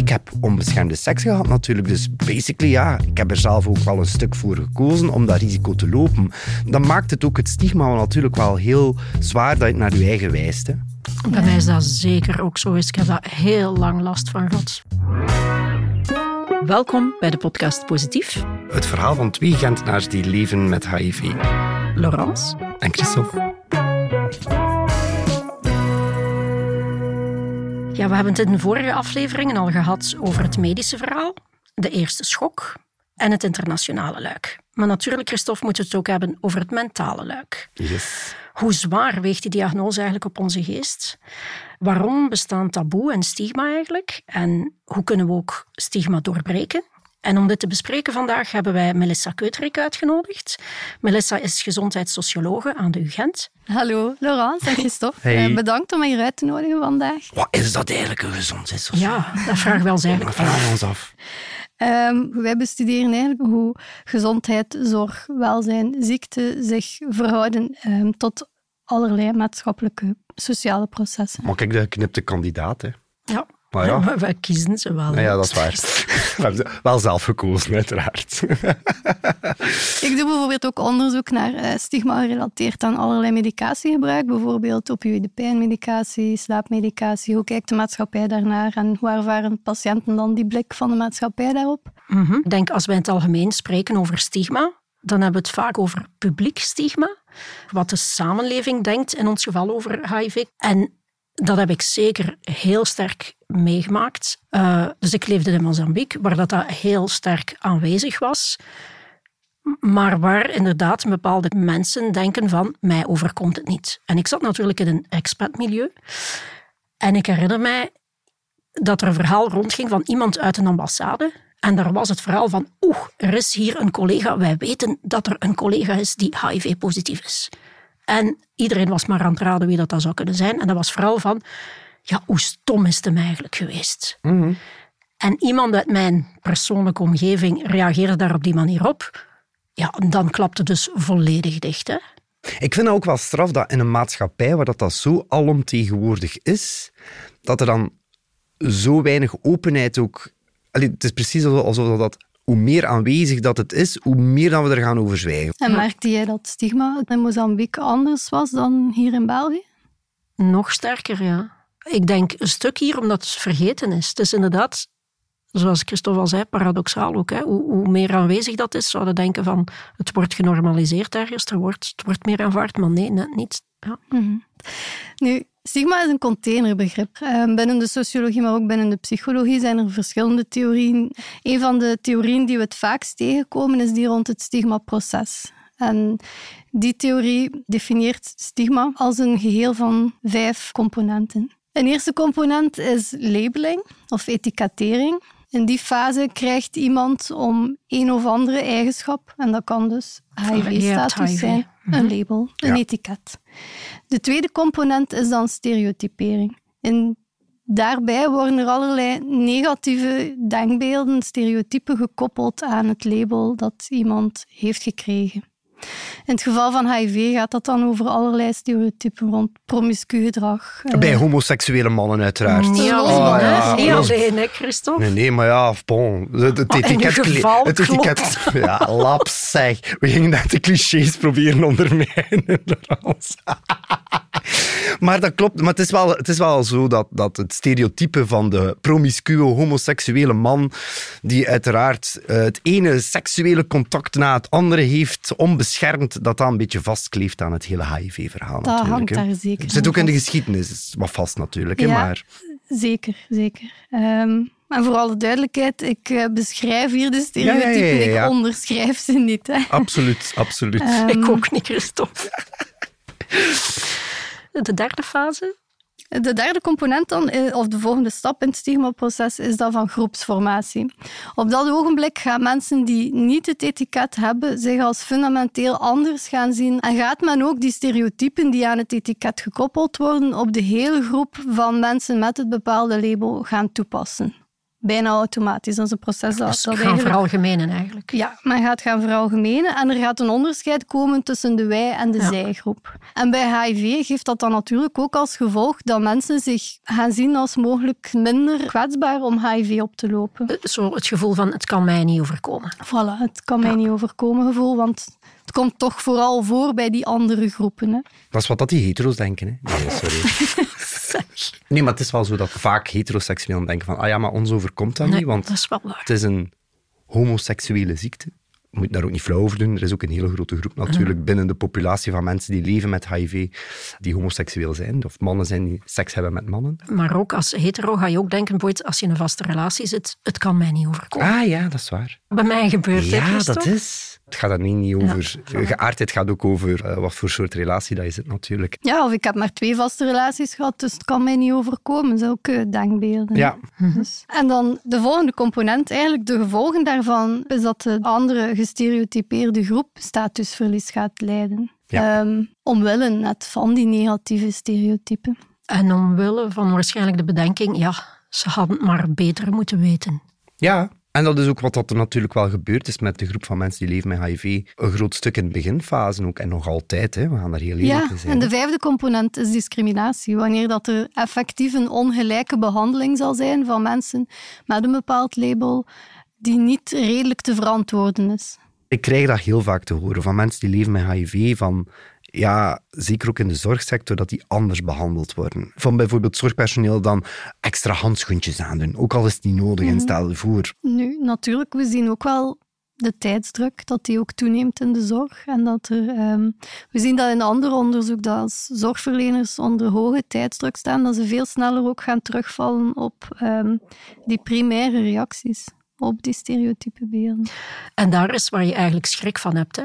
Ik heb onbeschermde seks gehad natuurlijk, dus basically ja, ik heb er zelf ook wel een stuk voor gekozen om dat risico te lopen. Dan maakt het ook het stigma natuurlijk wel heel zwaar dat je naar je eigen wijst. Hè. Bij mij is dat zeker ook zo. Ik heb daar heel lang last van gehad. Welkom bij de podcast Positief. Het verhaal van twee Gentenaars die leven met HIV. Laurence. En Christophe. Ja, we hebben het in de vorige afleveringen al gehad over het medische verhaal, de eerste schok en het internationale luik. Maar natuurlijk, Christophe, moeten we het ook hebben over het mentale luik. Yes. Hoe zwaar weegt die diagnose eigenlijk op onze geest? Waarom bestaan taboe en stigma eigenlijk? En hoe kunnen we ook stigma doorbreken? En om dit te bespreken vandaag hebben wij Melissa Keuterik uitgenodigd. Melissa is gezondheidssociologe aan de UGent. Hallo, Laurence en Christophe. Hey. Eh, bedankt om mij hier uit te nodigen vandaag. Wat is dat eigenlijk een gezondheidssocioloog? Ja, dat vragen we ons eigenlijk We af. vragen ons af. Ehm, wij bestuderen eigenlijk hoe gezondheid, zorg, welzijn, ziekte zich verhouden ehm, tot allerlei maatschappelijke, sociale processen. Maar kijk, de geknipte kandidaat. Hè. Ja, Maar ja. maar wij kiezen ze wel. Ja, dat is waar. We hebben ze wel zelf gekozen, uiteraard. Ik doe bijvoorbeeld ook onderzoek naar eh, stigma gerelateerd aan allerlei medicatiegebruik, bijvoorbeeld opioïde pijnmedicatie, slaapmedicatie. Hoe kijkt de maatschappij daarnaar en hoe ervaren patiënten dan die blik van de maatschappij daarop? Mhm. Ik denk als wij in het algemeen spreken over stigma, dan hebben we het vaak over publiek stigma. Wat de samenleving denkt, in ons geval over HIV. En dat heb ik zeker heel sterk meegemaakt. Eh, dus ik leefde in Mozambique, waar dat, heel sterk aanwezig was. Maar waar inderdaad bepaalde mensen denken van, mij overkomt het niet. En ik zat natuurlijk in een expatmilieu. En ik herinner mij dat er een verhaal rondging van iemand uit een ambassade. En daar was het verhaal van, oeh, er is hier een collega. Wij weten dat er een collega is die HIV-positief is. En iedereen was maar aan het raden wie dat, zou kunnen zijn. En dat was vooral van, ja, hoe stom is het hem eigenlijk geweest? En iemand uit mijn persoonlijke omgeving reageerde daar op die manier op. Ja, en dan klapte het dus volledig dicht. Hè? Ik vind het ook wel straf dat in een maatschappij waar dat, dat zo alomtegenwoordig is, dat er dan zo weinig openheid ook... Allee, het is precies alsof dat hoe meer aanwezig dat het is, hoe meer dan we er gaan over zwijgen. En merkte jij dat stigma in Mozambique anders was dan hier in België? Nog sterker, ja. Ik denk een stuk hier omdat het vergeten is. Het is inderdaad, zoals Christophe al zei, paradoxaal ook. Hè. Hoe, hoe meer aanwezig dat is, zouden we denken van het wordt genormaliseerd ergens, er wordt, het wordt meer aanvaard, maar nee, net niet. Ja. Nu, stigma is een containerbegrip. Eh, binnen de sociologie, maar ook binnen de psychologie zijn er verschillende theorieën. Een van de theorieën die we het vaakst tegenkomen is die rond het stigmaproces. En die theorie definieert stigma als een geheel van vijf componenten. Een eerste component is labeling of etikettering. In die fase krijgt iemand om een of andere eigenschap, en dat kan dus HIV-status HIV. zijn, een label, een Ja. etiket. De tweede component is dan stereotypering. En daarbij worden er allerlei negatieve denkbeelden, stereotypen gekoppeld aan het label dat iemand heeft gekregen. In het geval van HIV gaat dat dan over allerlei stereotypen rond promiscu gedrag. eh, Bij homoseksuele mannen uiteraard. Niet Oh, alleen, ja, ja. Niet alleen, hè, Christophe? Nee, nee, maar ja, bon. Het, het etiket... geval het etiket ja, laps, zeg. We gingen net de clichés proberen ondermijnen. Maar dat klopt. Maar het is wel, het is wel zo dat, dat het stereotype van de promiscue homoseksuele man, die uiteraard eh, het ene seksuele contact na het andere heeft, onbeschermd, dat dat een beetje vastkleeft aan het hele HIV-verhaal. Dat natuurlijk, hangt daar zeker Het zit ook in de geschiedenis, wat vast natuurlijk. Maar... Zeker, zeker. Ehm, en voor alle duidelijkheid, ik eh, beschrijf hier de Ja, ja, ja, stereotypen, ja. ik onderschrijf ze niet. Hè. Absoluut, absoluut. Ehm, Ik ook niet, Christophe. De derde fase? De derde component dan, eh, of de volgende stap in het stigmaproces, is dat van groepsformatie. Op dat ogenblik gaan mensen die niet het etiket hebben, zich als fundamenteel anders gaan zien. En gaat men ook die stereotypen die aan het etiket gekoppeld worden, op de hele groep van mensen met het bepaalde label gaan toepassen. Bijna automatisch. Dat is een proces dat, Dus dat gaan eigenlijk... veralgemenen eigenlijk. Ja, men gaat gaan veralgemenen en er gaat een onderscheid komen tussen de wij- en de Ja. zijgroep. En bij HIV geeft dat dan natuurlijk ook als gevolg dat mensen zich gaan zien als mogelijk minder kwetsbaar om HIV op te lopen. Eh, Zo het gevoel van het kan mij niet overkomen. Voilà, het kan mij niet overkomen gevoel, want het komt toch vooral voor bij die andere groepen. Hè. Dat is wat dat die hetero's denken. Hè? Nee, sorry. nee, maar het is wel zo dat vaak heteroseksuelen denken van ah ja, maar ons overkomt dat Nee, niet, want dat is wel waar. het is een homoseksuele ziekte. Je moet daar ook niet flauw over doen. Er is ook een hele grote groep natuurlijk binnen de populatie van mensen die leven met HIV, die homoseksueel zijn, of mannen zijn die seks hebben met mannen. Maar ook als hetero ga je ook denken, als je in een vaste relatie zit, het kan mij niet overkomen. Ah ja, dat is waar. Bij mij gebeurt dit Ja, dus dat toch? is. Het gaat dan niet, niet over... Geaardheid gaat ook over eh, wat voor soort relatie dat je zit, natuurlijk. Ja, of ik heb maar twee vaste relaties gehad, dus het kan mij niet overkomen. Ook eh, denkbeelden. Ja. Dus- En dan de volgende component, eigenlijk de gevolgen daarvan, is dat de andere gestereotypeerde groep statusverlies gaat lijden. Ja. Ehm, omwille net van die negatieve stereotypen. En omwille van waarschijnlijk de bedenking, ja, ze hadden het maar beter moeten weten. Ja, en dat is ook wat dat er natuurlijk wel gebeurd is met de groep van mensen die leven met HIV. Een groot stuk in de beginfase ook, en nog altijd. Hè. We gaan daar heel eerlijk Ja, in zijn. en de vijfde component is discriminatie. Wanneer dat er effectief een ongelijke behandeling zal zijn van mensen met een bepaald label die niet redelijk te verantwoorden is. Ik krijg dat heel vaak te horen van mensen die leven met HIV, van ja, zeker ook in de zorgsector, dat die anders behandeld worden. Van bijvoorbeeld zorgpersoneel dan extra handschoentjes aandoen, ook al is het niet nodig, Mhm. en stel je voor. Nu, natuurlijk, we zien ook wel de tijdsdruk, dat die ook toeneemt in de zorg. En dat er, ehm, we zien dat in ander onderzoek, dat als zorgverleners onder hoge tijdsdruk staan, dat ze veel sneller ook gaan terugvallen op ehm, die primaire reacties, op die stereotype beelden. En daar is waar je eigenlijk schrik van hebt. Hè?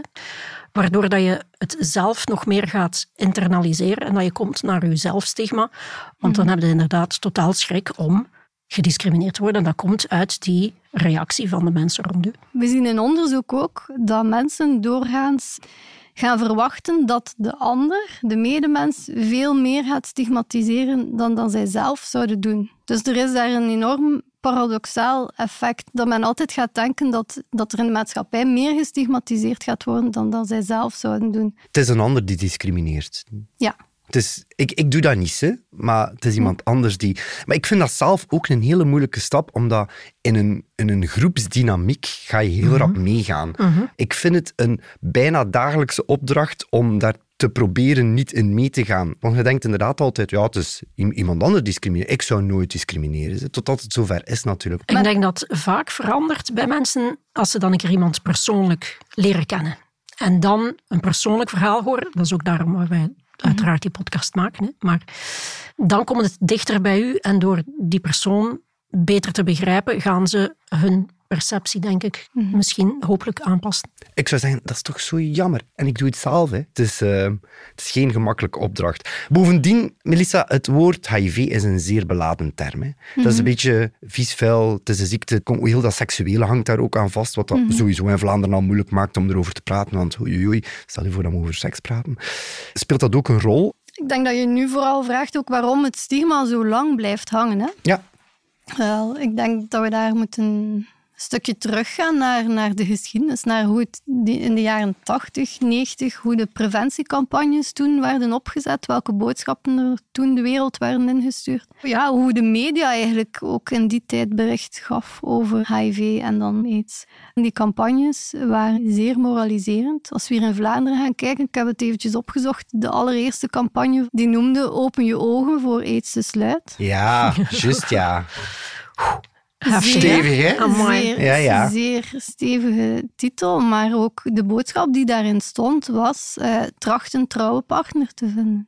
Waardoor dat je het zelf nog meer gaat internaliseren en dat je komt naar je zelfstigma. Want dan heb je inderdaad totaal schrik om gediscrimineerd te worden. Dat komt uit die reactie van de mensen rond u. We zien in onderzoek ook dat mensen doorgaans gaan verwachten dat de ander, de medemens, veel meer gaat stigmatiseren dan dat zij zelf zouden doen. Dus er is daar een enorm paradoxaal effect dat men altijd gaat denken dat, dat er in de maatschappij meer gestigmatiseerd gaat worden dan dat zij zelf zouden doen. Het is een ander die discrimineert. Ja. Het is, ik, ik doe dat niet, hè, maar het is iemand anders die... Maar ik vind dat zelf ook een hele moeilijke stap, omdat in een, in een groepsdynamiek ga je heel rap meegaan. Ik vind het een bijna dagelijkse opdracht om daar te proberen niet in mee te gaan. Want je denkt inderdaad altijd, ja, het is iemand anders discrimineren. Ik zou nooit discrimineren, totdat het zover is natuurlijk. Ik denk dat vaak verandert bij mensen als ze dan een keer iemand persoonlijk leren kennen. En dan een persoonlijk verhaal horen. Dat is ook daarom waar wij uiteraard die podcast maken. Hè. Maar dan komt het dichter bij u en door die persoon beter te begrijpen, gaan ze hun perceptie, denk ik, misschien hopelijk aanpassen. Ik zou zeggen, dat is toch zo jammer. En ik doe het zelf. Hè. Het, is, eh, het is geen gemakkelijke opdracht. Bovendien, Melissa, het woord HIV is een zeer beladen term. Hè. Dat is een beetje vies vuil. Het is een ziekte. Heel dat seksuele hangt daar ook aan vast. Wat dat sowieso in Vlaanderen al moeilijk maakt om erover te praten. Want oei, oei, stel je voor dat we over seks praten. Speelt dat ook een rol? Ik denk dat je nu vooral vraagt ook waarom het stigma zo lang blijft hangen. Hè? Ja. Wel, ik denk dat we daar moeten stukje teruggaan naar, naar de geschiedenis, naar hoe het in de jaren 80, 90, hoe de preventiecampagnes toen werden opgezet, welke boodschappen er toen de wereld werden ingestuurd. Ja, hoe de media eigenlijk ook in die tijd bericht gaf over HIV en dan AIDS. En die campagnes waren zeer moraliserend. Als we hier in Vlaanderen gaan kijken, ik heb het eventjes opgezocht, de allereerste campagne die noemde Open je ogen voor AIDS te sluit. Ja, juist ja. Heftig? Stevig, hè? Amai. Zeer, Ja, ja. zeer stevige titel, maar ook de boodschap die daarin stond was eh, tracht een trouwe partner te vinden.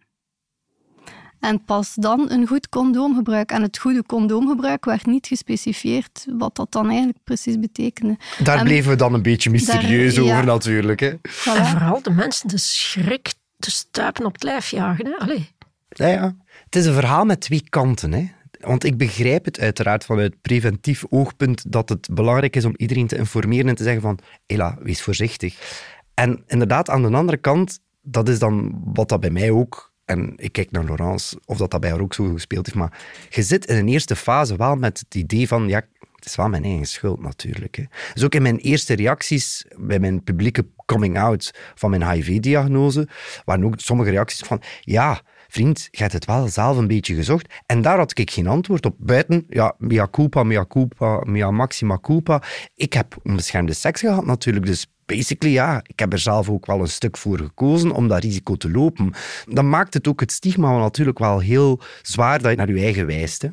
En pas dan een goed condoomgebruik. En het goede condoomgebruik werd niet gespecifieerd wat dat dan eigenlijk precies betekende. Daar En bleven we dan een beetje mysterieus daar- ja. over natuurlijk. Hè. En Voilà. vooral de mensen de schrik te stuipen op het lijf jagen. Hè? Allee. Ja, ja. Het is een verhaal met twee kanten. Hè. Want ik begrijp het uiteraard vanuit preventief oogpunt dat het belangrijk is om iedereen te informeren en te zeggen van, hela, wees voorzichtig. En inderdaad, aan de andere kant, dat is dan wat dat bij mij ook, en ik kijk naar Laurence, of dat dat bij haar ook zo gespeeld heeft, maar je zit in een eerste fase wel met het idee van, ja, Het is wel mijn eigen schuld natuurlijk. Hè. Dus ook in mijn eerste reacties bij mijn publieke coming-out van mijn HIV-diagnose waren ook sommige reacties van ja, vriend, je hebt het wel zelf een beetje gezocht. En daar had ik geen antwoord op. Buiten, ja, mea culpa, mea culpa, mea maxima culpa. Ik heb onbeschermde seks gehad natuurlijk, dus basically ja, ik heb er zelf ook wel een stuk voor gekozen om dat risico te lopen. Dan maakt het ook het stigma natuurlijk wel heel zwaar dat je naar je eigen wijst.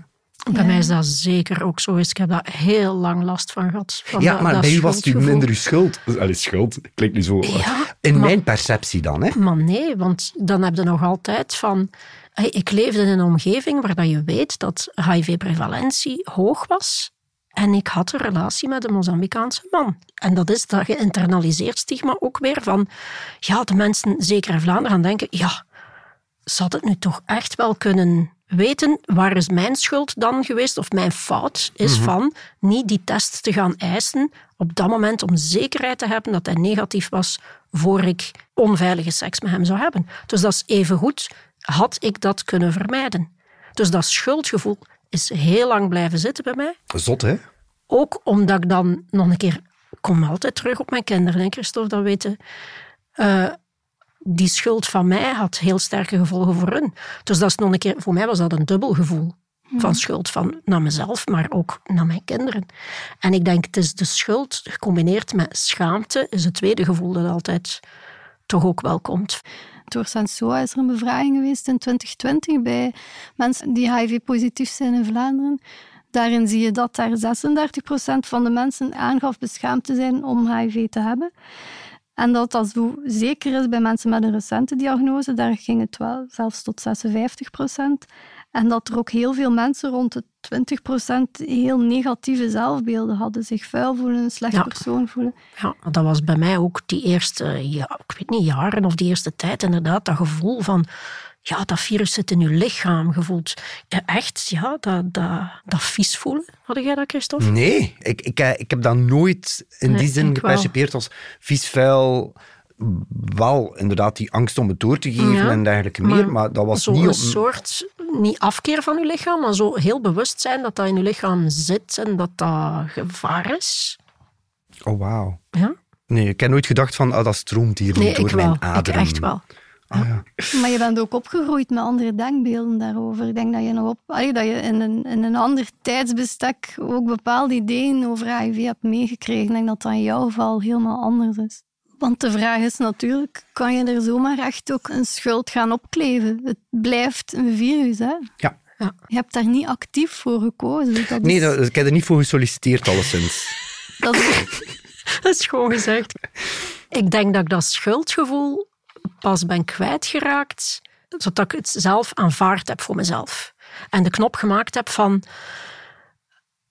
Bij mij is dat zeker ook zo. Ik heb daar heel lang last van gehad. Van ja, dat, maar dat bij u was het minder uw schuld. Allee, schuld klinkt nu zo... Ja, in maar- mijn perceptie dan, hè. Maar nee, want dan heb je nog altijd van... hey, ik leefde in een omgeving waar dat je weet dat HIV-prevalentie hoog was. En ik had een relatie met een Mozambicaanse man. En dat is dat geïnternaliseerd stigma ook weer van... Ja, de mensen, zeker in Vlaanderen, gaan denken... Ja, zou het nu toch echt wel kunnen weten waar is mijn schuld dan geweest of mijn fout is van niet die test te gaan eisen op dat moment om zekerheid te hebben dat hij negatief was voor ik onveilige seks met hem zou hebben. Dus dat is even goed, had ik dat kunnen vermijden. Dus dat schuldgevoel is heel lang blijven zitten bij mij. Zot, hè? Ook omdat ik dan nog een keer... Ik kom altijd terug op mijn kinderen, hè, Christophe, dat weten. Eh, die schuld van mij had heel sterke gevolgen voor hun. Dus dat is nog een keer... Voor mij was dat een dubbel gevoel van schuld. Van naar mezelf, maar ook naar mijn kinderen. En ik denk, het is de schuld gecombineerd met schaamte, is het tweede gevoel dat altijd toch ook wel komt. Door Sensoa is er een bevraging geweest in 2020 bij mensen die HIV-positief zijn in Vlaanderen. Daarin zie je dat daar 36% van de mensen aangaf beschaamd te zijn om HIV te hebben. En dat dat zo zeker is bij mensen met een recente diagnose, daar ging het wel zelfs tot 56%. En dat er ook heel veel mensen, rond de 20%, heel negatieve zelfbeelden hadden. Zich vuil voelen, een slecht Ja. persoon voelen. Ja, dat was bij mij ook die eerste, ja, ik weet niet, jaren of die eerste tijd inderdaad, dat gevoel van, ja, dat virus zit in je lichaam, gevoeld. Echt, ja, dat, dat, dat vies voelen. Had jij dat, Christophe? Nee, ik, ik, eh, ik heb dat nooit in Nee, die zin ik wel. gepercipieerd als vies, vuil. Wel, inderdaad, die angst om het door te geven Ja, en dergelijke meer. Maar dat was zo niet een op... soort, niet afkeer van je lichaam, maar zo heel bewust zijn dat dat in je lichaam zit en dat dat gevaar is. Oh, wauw. Ja? Nee, ik heb nooit gedacht van, ah, dat stroomt hier Nee, door ik mijn wel. Ik aderen. echt wel. Ah, ja. Maar je bent ook opgegroeid met andere denkbeelden daarover. Ik denk dat je, nog op, allee, dat je in, een, in een ander tijdsbestek ook bepaalde ideeën over HIV hebt meegekregen. Ik denk dat dat in jouw geval helemaal anders is. Want de vraag is natuurlijk, kan je er zomaar echt ook een schuld gaan opkleven? Het blijft een virus, hè? Ja. Je hebt daar niet actief voor gekozen. Dat Nee, dat, ik heb er niet voor gesolliciteerd, alleszins. dat is- Dat is gewoon gezegd. Ik denk dat ik dat schuldgevoel pas ben kwijtgeraakt, zodat ik het zelf aanvaard heb voor mezelf. En de knop gemaakt heb van,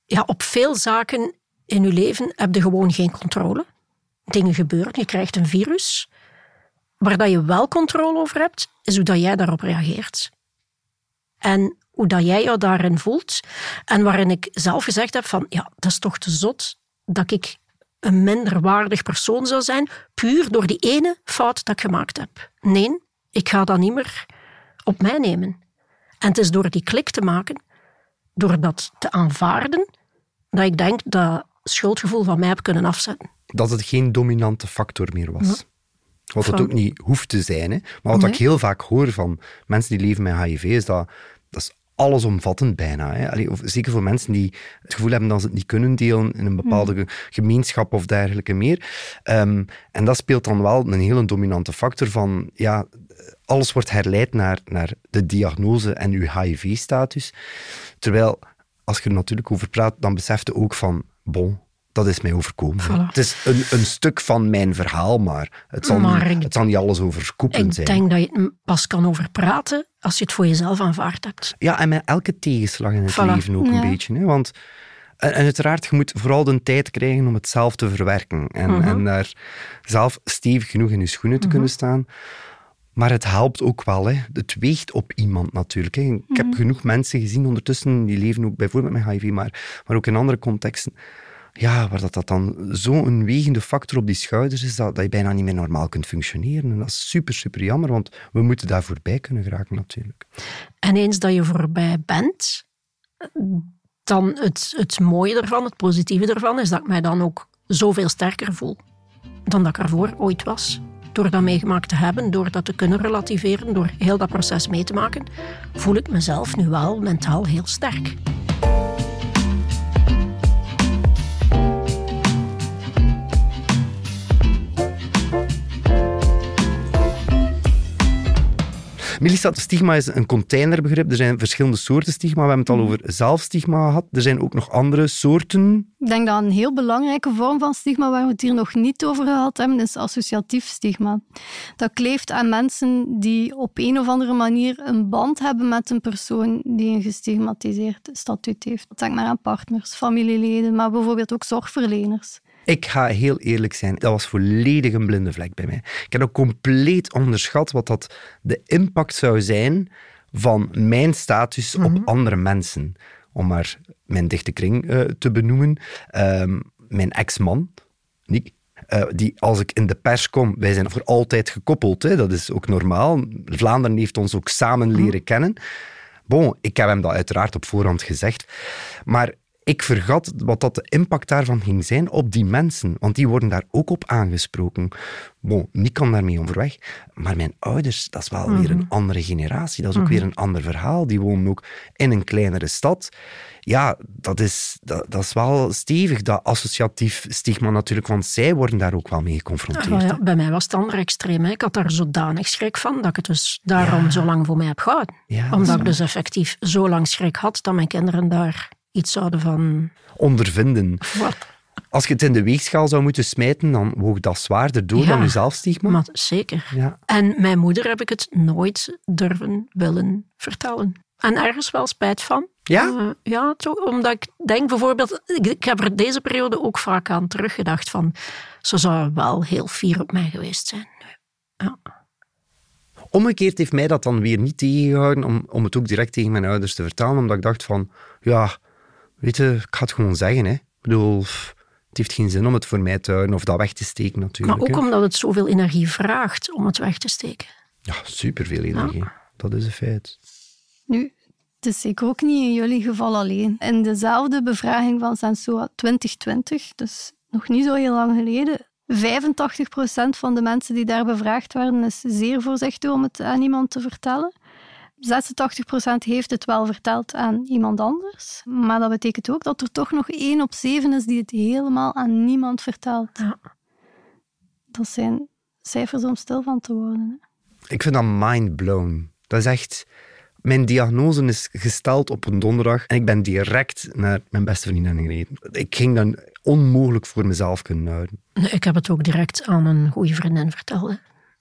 ja, op veel zaken in je leven heb je gewoon geen controle. Dingen gebeuren, je krijgt een virus. Waar dat je wel controle over hebt, is hoe dat jij daarop reageert. En hoe dat jij jou daarin voelt. En waarin ik zelf gezegd heb van, ja, dat is toch te zot dat ik een minder waardig persoon zou zijn, puur door die ene fout dat ik gemaakt heb. Nee, ik ga dat niet meer op mij nemen. En het is door die klik te maken, door dat te aanvaarden, dat ik denk dat schuldgevoel van mij heb kunnen afzetten. Dat het geen dominante factor meer was. Wat het ook niet hoeft te zijn. Hè. Maar wat Nee. ik heel vaak hoor van mensen die leven met HIV, is dat dat is allesomvattend bijna. Hè. Allee, of zeker voor mensen die het gevoel hebben dat ze het niet kunnen delen in een bepaalde ge- gemeenschap of dergelijke meer. Ehm, en dat speelt dan wel een hele dominante factor van, ja, alles wordt herleid naar, naar de diagnose en uw HIV-status. Terwijl, als je er natuurlijk over praat, dan beseft je ook van, bon, dat is mij overkomen. Voilà. Het is een, een stuk van mijn verhaal, maar het zal, Maar niet, ik- het zal niet alles overkoepelend Ik zijn. denk dat je het pas kan over praten als je het voor jezelf aanvaard hebt. Ja, en met elke tegenslag in het Voilà. leven ook Ja. een beetje. Hè? Want, en, en uiteraard, je moet vooral de tijd krijgen om het zelf te verwerken. En, Mhm. en daar zelf stevig genoeg in je schoenen te kunnen staan. Maar het helpt ook wel. Hè. Het weegt op iemand natuurlijk. Hè. Ik Mhm. heb genoeg mensen gezien ondertussen, die leven ook bijvoorbeeld met HIV, maar, maar ook in andere contexten. Ja, waar dat, dat dan zo'n wegende factor op die schouders is, dat, dat je bijna niet meer normaal kunt functioneren. En dat is super, super jammer, want we moeten daar voorbij kunnen geraken natuurlijk. En eens dat je voorbij bent, dan het, het mooie ervan, het positieve ervan, is dat ik mij dan ook zoveel sterker voel dan dat ik ervoor ooit was. Door dat meegemaakt te hebben, door dat te kunnen relativeren, door heel dat proces mee te maken, voel ik mezelf nu wel mentaal heel sterk. Melissa, stigma is een containerbegrip. Er zijn verschillende soorten stigma. We hebben het al Mhm. over zelfstigma gehad. Er zijn ook nog andere soorten. Ik denk dat een heel belangrijke vorm van stigma waar we het hier nog niet over gehad hebben, is associatief stigma. Dat kleeft aan mensen die op een of andere manier een band hebben met een persoon die een gestigmatiseerd statuut heeft. Denk maar aan partners, familieleden, maar bijvoorbeeld ook zorgverleners. Ik ga heel eerlijk zijn, dat was volledig een blinde vlek bij mij. Ik heb ook compleet onderschat wat dat de impact zou zijn van mijn status op andere mensen. Om maar mijn dichte kring eh, te benoemen. Ehm, mijn ex-man, Nick, eh, die als ik in de pers kom, wij zijn voor altijd gekoppeld, hè, dat is ook normaal. Vlaanderen heeft ons ook samen leren kennen. Bon, ik heb hem dat uiteraard op voorhand gezegd. Maar ik vergat wat dat de impact daarvan ging zijn op die mensen. Want die worden daar ook op aangesproken. Bon, Nick kan daarmee overweg. Maar mijn ouders, dat is wel weer een andere generatie. Dat is ook weer een ander verhaal. Die wonen ook in een kleinere stad. Ja, dat is, dat, dat is wel stevig, dat associatief stigma natuurlijk. Want zij worden daar ook wel mee geconfronteerd. Ah, ja, bij mij was het andere extreem. hè. Ik had daar zodanig schrik van dat ik het dus daarom zo lang voor mij heb gehouden. Omdat ik dus effectief zo lang schrik had dat mijn kinderen daar iets zouden van... Ondervinden. Wat? Als je het in de weegschaal zou moeten smijten, dan woog dat zwaarder door Ja. dan je zelfstigma. Maar zeker. Ja. En mijn moeder heb ik het nooit durven willen vertellen. En ergens wel spijt van. Ja? Eh, ja, toch, omdat ik denk bijvoorbeeld... Ik, ik heb er deze periode ook vaak aan teruggedacht van... Ze zou wel heel fier op mij geweest zijn. Ja. Omgekeerd heeft mij dat dan weer niet tegengehouden om, om het ook direct tegen mijn ouders te vertellen, omdat ik dacht van, ja, weet je, ik ga het gewoon zeggen. Hè. Ik bedoel, het heeft geen zin om het voor mij te houden of dat weg te steken natuurlijk. Maar ook hè. omdat het zoveel energie vraagt om het weg te steken. Ja, superveel energie. Dat is een feit. Nu, het is zeker ook niet in jullie geval alleen. In dezelfde bevraging van Sensua 2020, dus nog niet zo heel lang geleden, 85% van de mensen die daar bevraagd werden is zeer voorzichtig om het aan iemand te vertellen. 86% heeft het wel verteld aan iemand anders. Maar dat betekent ook dat er toch nog 1 op 7 is die het helemaal aan niemand vertelt. Ja. Dat zijn cijfers om stil van te worden. Hè. Ik vind dat mind blown. Dat is echt... Mijn diagnose is gesteld op een donderdag en ik ben direct naar mijn beste vriendin gereden. Ik ging dan onmogelijk voor mezelf kunnen houden. Ik heb het ook direct aan een goede vriendin verteld. hè.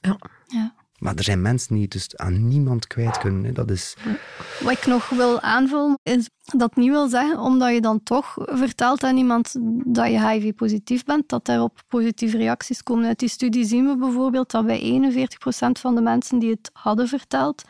Ja. Ja. Maar er zijn mensen die het dus aan niemand kwijt kunnen. Dat is... Wat ik nog wil aanvullen, is dat niet wil zeggen, omdat je dan toch vertelt aan iemand dat je HIV-positief bent, dat daarop positieve reacties komen. Uit die studie zien we bijvoorbeeld dat bij 41% van de mensen die het hadden verteld,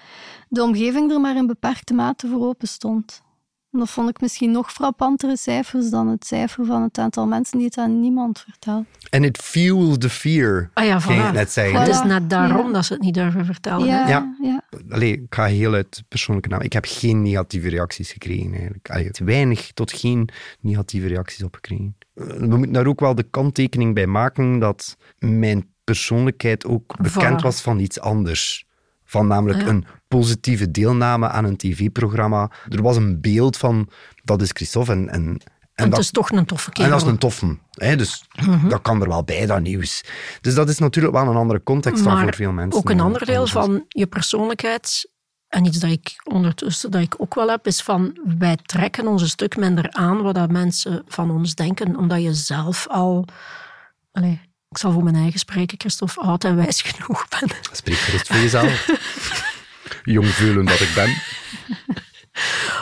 de omgeving er maar in beperkte mate voor open stond. En dat vond ik misschien nog frappantere cijfers dan het cijfer van het aantal mensen die het aan niemand vertelt. En it fuels the fear, Ah ja, ging ik voilà. net zeggen. Het Voilà. is net daarom Ja. dat ze het niet durven vertellen. Ja, Ja. ja. Allee, ik ga heel uit persoonlijke naam. Ik heb geen negatieve reacties gekregen eigenlijk. Allee, weinig tot geen negatieve reacties op gekregen. Eh, We moeten daar ook wel de kanttekening bij maken dat mijn persoonlijkheid ook bekend Voilà. was van iets anders. Van namelijk Ja. een positieve deelname aan een tv-programma. Er was een beeld van, dat is Christophe. En, en, en, dat, is toch een toffe kerel. en dat is een toffe. Hè? Dus Mhm. dat kan er wel bij, dat nieuws. Dus dat is natuurlijk wel een andere context dan voor veel mensen. ook een ander deel van je persoonlijkheid, en iets dat ik ondertussen dat ik ook wel heb, is van wij trekken ons een stuk minder aan wat dat mensen van ons denken, omdat je zelf al... Allee, ik zal voor mijn eigen spreken, Christophe, oud en wijs genoeg ben. Spreek gerust voor jezelf. Jong veulen dat ik ben.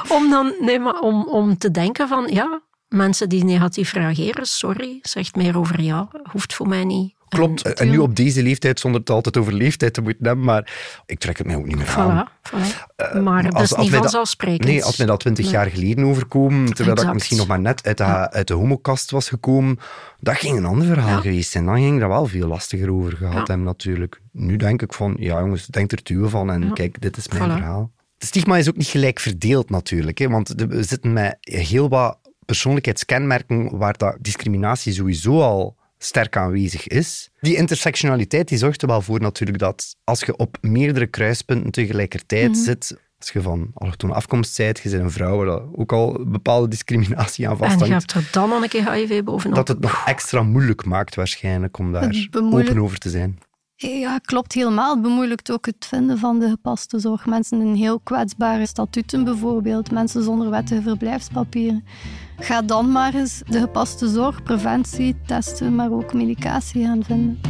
Om dan, nee, maar om, om te denken van, ja, mensen die negatief reageren, sorry, zegt meer over jou, hoeft voor mij niet. Klopt. En, En nu op deze leeftijd, zonder het altijd over leeftijd te moeten hebben, maar ik trek het mij ook niet meer aan. Voilà, voilà. maar dat als- is als niet dat- vanzelfsprekend. Nee, als mij dat twintig Nee. jaar geleden overkomen, terwijl dat ik misschien nog maar net uit de, uit de homokast was gekomen, dat ging een ander verhaal Ja. geweest zijn. Dan ging ik daar wel veel lastiger over gehad Ja. hebben, natuurlijk. Nu denk ik van, ja jongens, denk er tuwe van en kijk, dit is mijn Voilà. verhaal. stigma is ook niet gelijk verdeeld natuurlijk. Hè, want we zitten met heel wat persoonlijkheidskenmerken waar dat discriminatie sowieso al sterk aanwezig is. Die intersectionaliteit die zorgt er wel voor natuurlijk dat als je op meerdere kruispunten tegelijkertijd Mhm. zit, als je van allochtone afkomst bent, je bent een vrouw waar dat ook al bepaalde discriminatie aan En je vasthangt, hebt er dan nog een keer HIV bovenop. dat het nog extra moeilijk maakt waarschijnlijk om daar open over te zijn. Ja, klopt helemaal. Het bemoeilijkt ook het vinden van de gepaste zorg. Mensen in heel kwetsbare statuten bijvoorbeeld, mensen zonder wettige verblijfspapieren. Ga dan maar eens de gepaste zorg, preventie, testen, maar ook medicatie gaan vinden.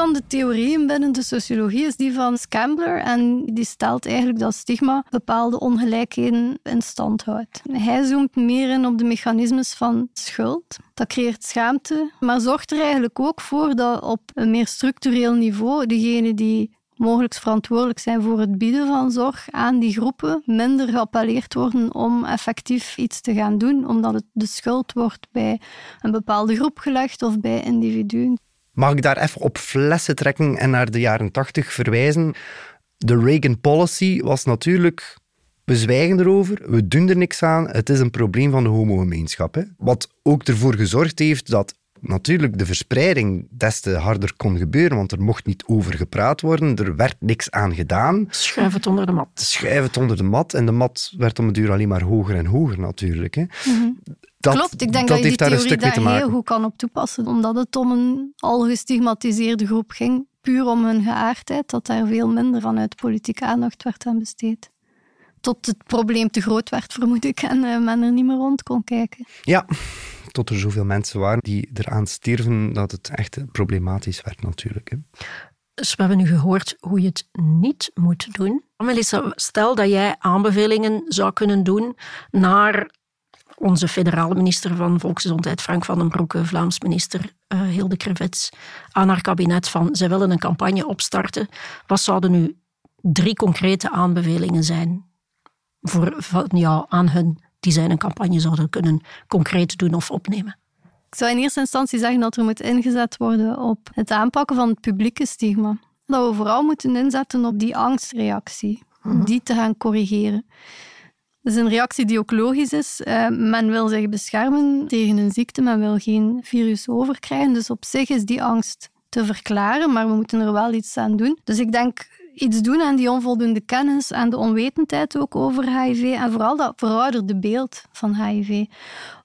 Van de theorieën binnen de sociologie is die van Scambler. En die stelt eigenlijk dat stigma bepaalde ongelijkheden in stand houdt. Hij zoomt meer in op de mechanismes van schuld. Dat creëert schaamte, maar zorgt er eigenlijk ook voor dat op een meer structureel niveau degenen die mogelijk verantwoordelijk zijn voor het bieden van zorg aan die groepen minder geappelleerd worden om effectief iets te gaan doen, omdat het de schuld wordt bij een bepaalde groep gelegd of bij individuen. Mag ik daar even op flessen trekken en naar de jaren tachtig verwijzen? De Reagan policy was natuurlijk... We zwijgen erover, we doen er niks aan, het is een probleem van de homogemeenschap. hè. Wat ook ervoor gezorgd heeft dat natuurlijk de verspreiding des te harder kon gebeuren, want er mocht niet over gepraat worden, er werd niks aan gedaan. Schuif het onder de mat. Schuif het onder de mat en de mat werd om het duur alleen maar hoger en hoger natuurlijk. Hè. Dat, Klopt, ik denk dat, je die heeft daar een theorie daar heel goed kan op toepassen, omdat het om een al gestigmatiseerde groep ging, puur om hun geaardheid, dat daar veel minder vanuit politieke aandacht werd aan besteed. Tot het probleem te groot werd, vermoed ik, en eh, men er niet meer rond kon kijken. Ja, tot er zoveel mensen waren die eraan stierven dat het echt problematisch werd natuurlijk. Hè. Dus we hebben nu gehoord hoe je het niet moet doen. Melissa, stel dat jij aanbevelingen zou kunnen doen naar onze federale minister van Volksgezondheid, Frank van den Broeke, Vlaams minister eh, Hilde Krevets, aan haar kabinet van zij willen een campagne opstarten. Wat zouden nu drie concrete aanbevelingen zijn voor, van jou aan hun die zij een campagne zouden kunnen concreet doen of opnemen? Ik zou in eerste instantie zeggen dat er moet ingezet worden op het aanpakken van het publieke stigma. Dat we vooral moeten inzetten op die angstreactie, die te gaan corrigeren. Dat is een reactie die ook logisch is. Eh, men wil zich beschermen tegen een ziekte, men wil geen virus overkrijgen. Dus op zich is die angst te verklaren, maar we moeten er wel iets aan doen. Dus ik denk iets doen aan die onvoldoende kennis, aan de onwetendheid ook over HIV en vooral dat verouderde beeld van HIV.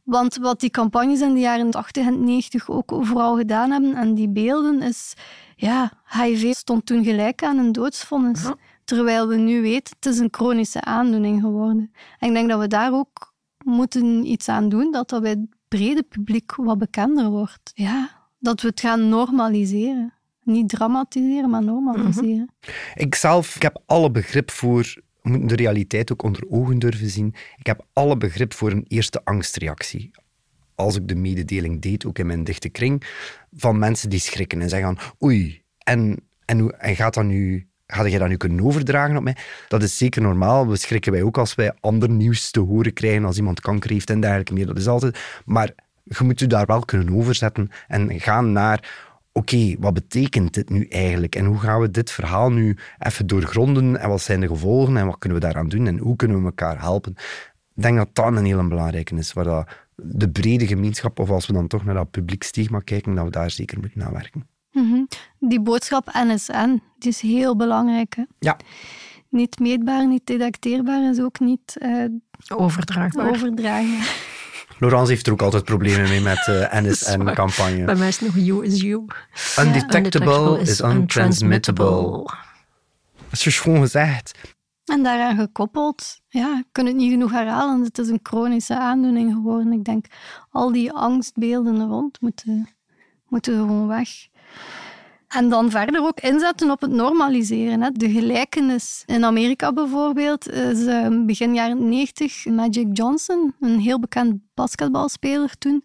Want wat die campagnes in de jaren 80 en 90 ook vooral gedaan hebben, en die beelden, is... Ja, HIV stond toen gelijk aan een doodsvonnis. Ja. Terwijl we nu weten, het is een chronische aandoening geworden. En ik denk dat we daar ook moeten iets aan doen, dat dat bij het brede publiek wat bekender wordt. Ja, dat we het gaan normaliseren. Niet dramatiseren, maar normaliseren. Ik zelf ik heb alle begrip voor, we moeten de realiteit ook onder ogen durven zien. Ik heb alle begrip voor een eerste angstreactie. Als ik de mededeling deed, ook in mijn dichte kring, van mensen die schrikken en zeggen oei, en, en, gaat dat nu... Ga je dat nu kunnen overdragen op mij? Dat is zeker normaal. We schrikken wij ook als wij ander nieuws te horen krijgen, als iemand kanker heeft en dergelijke meer. Dat is altijd... Maar je moet je daar wel kunnen overzetten en gaan naar oké, wat betekent dit nu eigenlijk? En hoe gaan we dit verhaal nu even doorgronden? En wat zijn de gevolgen? En wat kunnen we daaraan doen? En hoe kunnen we elkaar helpen? Ik denk dat dat een hele belangrijke is, waar dat de brede gemeenschap, of als we dan toch naar dat publiek stigma kijken, dat we daar zeker moeten aan werken. Mhm. Die boodschap NSN, die is heel belangrijk. Hè? Ja. Niet meetbaar, niet detecteerbaar, is ook niet eh, Overdraagbaar. overdragen. Laurence heeft er ook altijd problemen mee met de waar. NSN-campagne. Bij mij is het nog you is you. Undetectable is untransmittable. Dat is dus gewoon gezegd. En daaraan gekoppeld, ja, ik kan het niet genoeg herhalen, het is een chronische aandoening geworden. Ik denk, al die angstbeelden er rond moeten, moeten gewoon weg. En dan verder ook inzetten op het normaliseren. Hè. De gelijkenis in Amerika bijvoorbeeld is eh, begin jaren 90 Magic Johnson, een heel bekend basketbalspeler toen.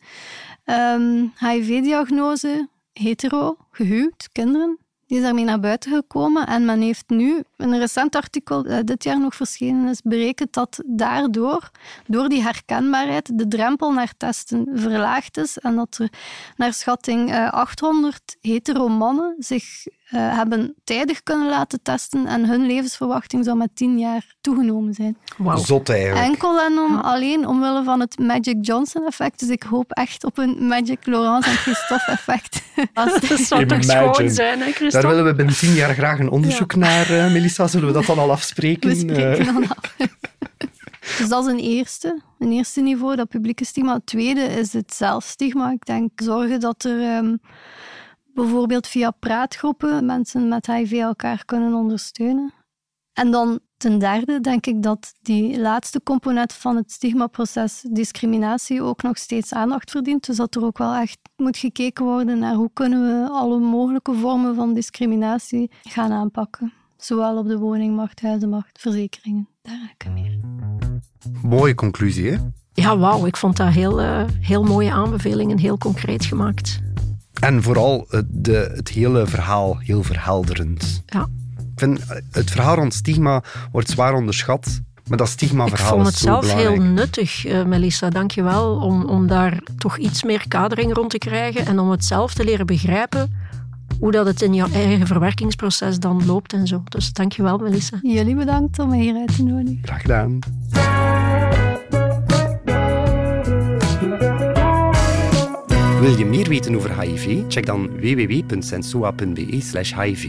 Ehm, HIV-diagnose, hetero, gehuwd, kinderen. Die is daarmee naar buiten gekomen en men heeft nu een recent artikel dat dit jaar nog verschenen is, berekent dat daardoor, door die herkenbaarheid, de drempel naar testen verlaagd is en dat er naar schatting 800 hetero mannen zich uh, hebben tijdig kunnen laten testen en hun levensverwachting zou met 10 jaar toegenomen zijn. Wow. Zot eigenlijk. Enkel en om, alleen omwille van het Magic Johnson effect. Dus ik hoop echt op een Magic Laurence en Christophe effect. dat zou toch schoon zijn, hè, Christophe? Daar willen we binnen 10 jaar graag een onderzoek naar, uh, Melissa. Zullen we dat dan al afspreken? We spreken dan af. Dus dat is een eerste, een eerste niveau, dat publieke stigma. Het tweede is het zelfstigma. Ik denk zorgen dat er... Um, bijvoorbeeld via praatgroepen mensen met HIV elkaar kunnen ondersteunen. En dan ten derde denk ik dat die laatste component van het stigmaproces, discriminatie, ook nog steeds aandacht verdient. Dus dat er ook wel echt moet gekeken worden naar hoe kunnen we alle mogelijke vormen van discriminatie gaan aanpakken. Zowel op de woningmarkt, huizenmarkt, verzekeringen, dergelijke meer. Mooie conclusie, hè? Ja, wauw. Ik vond dat heel, uh, heel mooie aanbevelingen, heel concreet gemaakt. En vooral de, het hele verhaal heel verhelderend. Ja. Ik vind, het verhaal rond stigma wordt zwaar onderschat. Maar dat stigma-verhaal is zo belangrijk. Ik vond het zelf heel nuttig, uh, Melissa. Dank je wel. Om, om daar toch iets meer kadering rond te krijgen. En om het zelf te leren begrijpen hoe dat het in jouw eigen verwerkingsproces dan loopt en zo. Dus dank je wel, Melissa. Jullie bedankt om me hier uit te nodigen. Graag gedaan. Wil je meer weten over HIV? Check dan www.sensua.be/hiv.